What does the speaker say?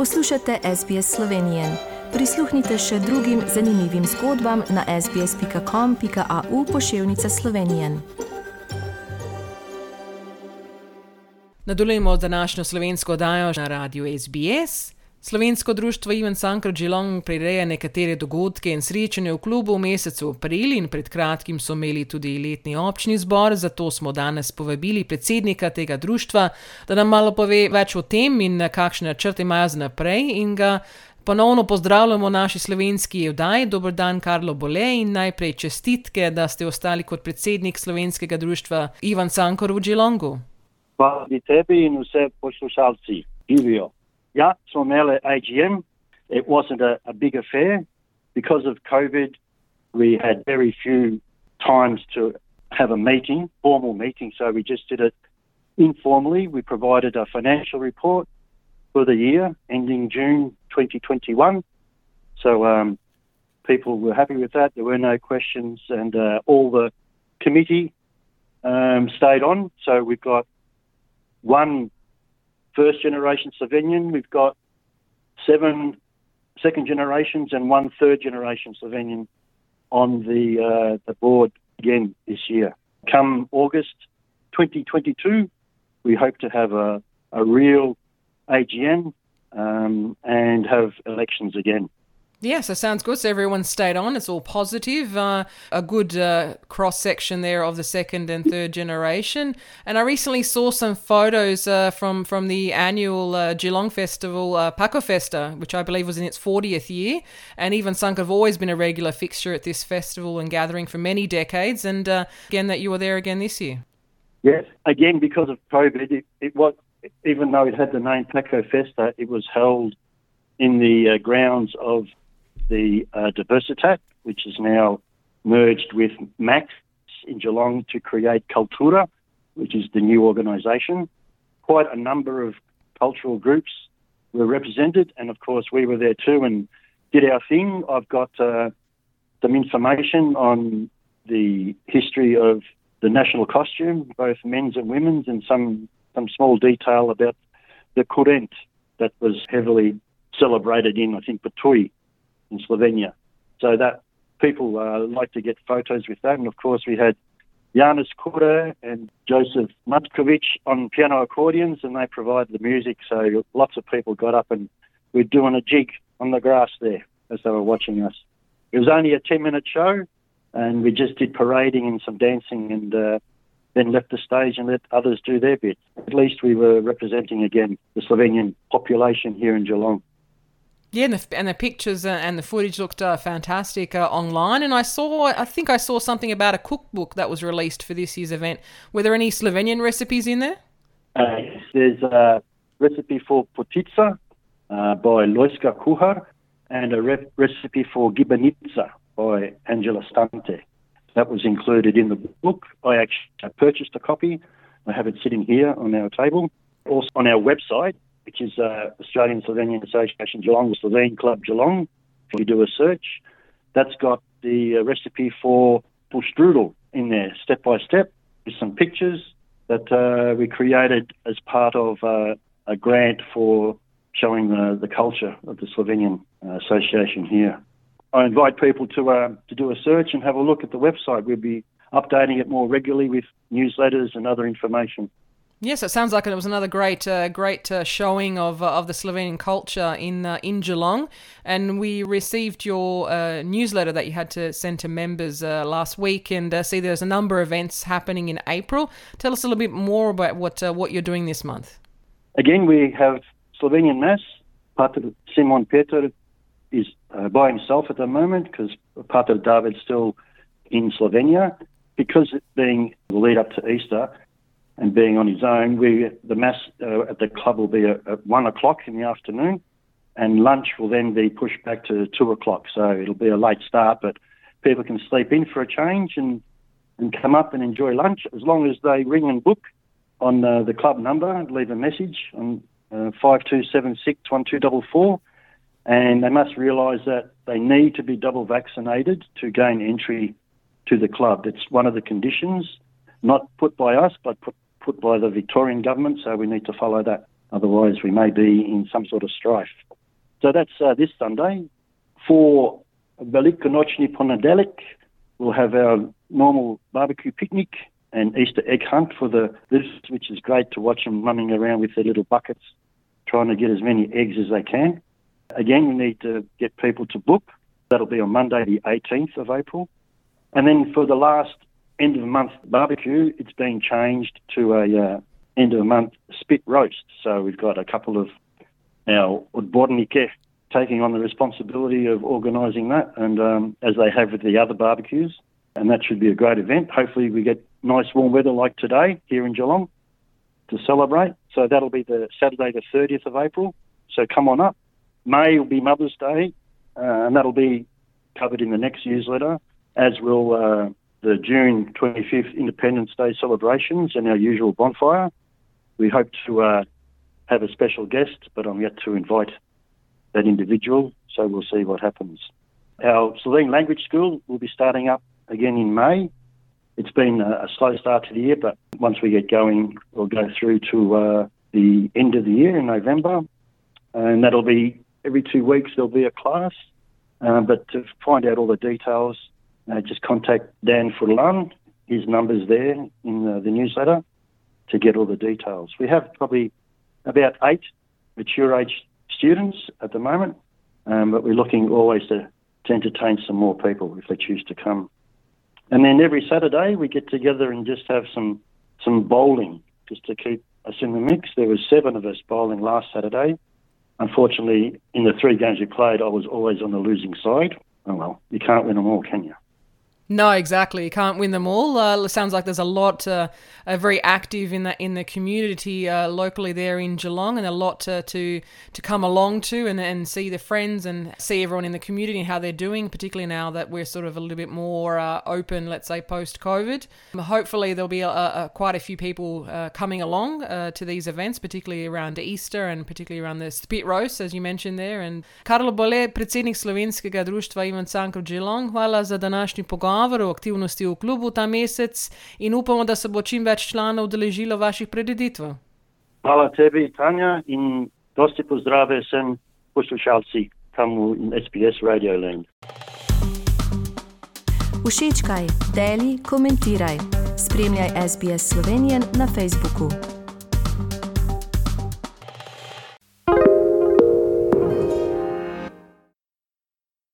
Poslušate SBS Slovenije. Prisluhnite še drugim zanimivim zgodbam na sbsp.com.au pošiljka Slovenije. Nadaljujemo današnjo slovensko oddajo na radiju SBS. Slovensko društvo Ivan Sankar Geelong prireja nekatere dogodke in srečanje v klubu v mesecu april in pred kratkim so imeli tudi letni občni zbor, zato smo danes povabili predsednika tega društva, da nam malo pove več o tem in kakšne načrte imajo za naprej in ga ponovno pozdravljamo v naši slovenski oddaji. Dobr dan, Karlo Bole in najprej čestitke, da ste ostali kot predsednik slovenskega društva Ivan Sankar v Geelongu. Hvala tebi in vse poslušalci. Živijo. Yeah, so Swarmella AGM. It wasn't a, a big affair. Because of COVID, we had very few times to have a meeting, formal meeting, so we just did it informally. We provided a financial report for the year ending June 2021. So um, people were happy with that. There were no questions, and uh, all the committee um, stayed on. So we've got one first generation Slovenian. We've got seven second generations and one third generation Slovenian on the uh, the board again this year. Come August 2022, we hope to have a, a real AGM um, and have elections again. Yeah, so sounds good. So everyone stayed on. It's all positive. Uh, a good uh, cross section there of the second and third generation. And I recently saw some photos uh, from from the annual uh, Geelong Festival, uh, Pako Festa, which I believe was in its 40th year. And even Sunk have always been a regular fixture at this festival and gathering for many decades. And uh, again, that you were there again this year. Yes, again because of COVID, it, it was even though it had the name Pako Festa, it was held in the uh, grounds of the uh, Diversitat, which is now merged with Max in Geelong to create Cultura, which is the new organisation. Quite a number of cultural groups were represented, and of course we were there too and did our thing. I've got uh, some information on the history of the national costume, both men's and women's, and some some small detail about the Kurent that was heavily celebrated in, I think, Ptuj in Slovenia. So that people uh, like to get photos with that. And of course, we had Janis Kura and Joseph Matkovic on piano accordions, and they provided the music. So lots of people got up and we're doing a jig on the grass there as they were watching us. It was only a 10 minute show, and we just did parading and some dancing and uh, then left the stage and let others do their bit. At least we were representing again the Slovenian population here in Geelong. Yeah, and the, and the pictures and the footage looked uh, fantastic uh, online. And I saw, I think I saw something about a cookbook that was released for this year's event. Were there any Slovenian recipes in there? Uh, there's a recipe for potica uh, by Lojska Kuhar and a re- recipe for gibanica by Angela Stante. That was included in the book. I actually purchased a copy. I have it sitting here on our table. Also on our website, which is uh, Australian Slovenian Association Geelong, the Slovene Club Geelong. If you do a search, that's got the uh, recipe for strudel in there, step by step, with some pictures that uh, we created as part of uh, a grant for showing the, the culture of the Slovenian uh, Association here. I invite people to uh, to do a search and have a look at the website. We'll be updating it more regularly with newsletters and other information. Yes, it sounds like it was another great, uh, great uh, showing of uh, of the Slovenian culture in uh, in Geelong, and we received your uh, newsletter that you had to send to members uh, last week, and see there's a number of events happening in April. Tell us a little bit more about what what you're doing this month. Again, we have Slovenian Mass. Pater Simon Peter is by himself at the moment because Pater David's still in Slovenia. Because it being the lead up to Easter, and being on his own. We the mass uh, at the club will be at, at, one o'clock in the afternoon, and lunch will then be pushed back to two o'clock. So it'll be a late start, but people can sleep in for a change and and come up and enjoy lunch as long as they ring and book on uh, the club number and leave a message on uh, five two seven six one two double four. And they must realise that they need to be double vaccinated to gain entry to the club. It's one of the conditions, not put by us, but put put by the Victorian government, so we need to follow that. Otherwise, we may be in some sort of strife. So that's uh, this Sunday. For Velikonočni Ponedeljek, we'll have our normal barbecue picnic and Easter egg hunt for the visitors, which is great to watch them running around with their little buckets, trying to get as many eggs as they can. Again, we need to get people to book. That'll be on Monday, the 18th of April. And then for the last end of the month barbecue, it's been changed to a uh, end of the month spit roast. So we've got a couple of our odbornike taking on the responsibility of organising that, and um, as they have with the other barbecues, and that should be a great event. Hopefully, we get nice warm weather like today here in Geelong to celebrate. So that'll be the Saturday, the 30th of April. So come on up. May will be Mother's Day, uh, and that'll be covered in the next newsletter, as will uh, the June 25th Independence Day celebrations and our usual bonfire. We hope to uh, have a special guest, but I'm yet to invite that individual, so we'll see what happens. Our Slovene Language School will be starting up again in May. It's been a, slow start to the year, but once we get going, we'll go through to uh, the end of the year in November, and that'll be every two weeks there'll be a class. Uh, but to find out all the details, uh, just contact Dan Fulan. His number's there in the, the newsletter to get all the details. We have probably about eight mature age students at the moment, um, but we're looking always to, to entertain some more people if they choose to come. And then every Saturday we get together and just have some some bowling just to keep us in the mix. There was seven of us bowling last Saturday. Unfortunately, in the three games we played, I was always on the losing side. Oh well, you can't win them all, can you? No, exactly. You can't win them all. Uh, sounds like there's a lot uh, uh, very active in the in the community uh, locally there in Geelong, and a lot to to, to come along to and, and see the friends and see everyone in the community and how they're doing. Particularly now that we're sort of a little bit more uh, open, let's say post COVID. Hopefully there'll be a, a, quite a few people uh, coming along to these events, particularly around Easter and particularly around the spit roast, as you mentioned there. And Karlo Bole, predsednik slovenskega društva Ivan Cankar Geelong, hvala za današnji pogovor. Pogovor o aktivnosti v klubu ta mesec in upamo, da se bo čim več članov udeležilo vaših preditev. Hvala tebi, Tanja, in dosti pozdrave vsem poslušalci tam v SBS Radio Land. Všečkaj, deli, komentiraj. Spremljaj SBS Slovenijo na Facebooku.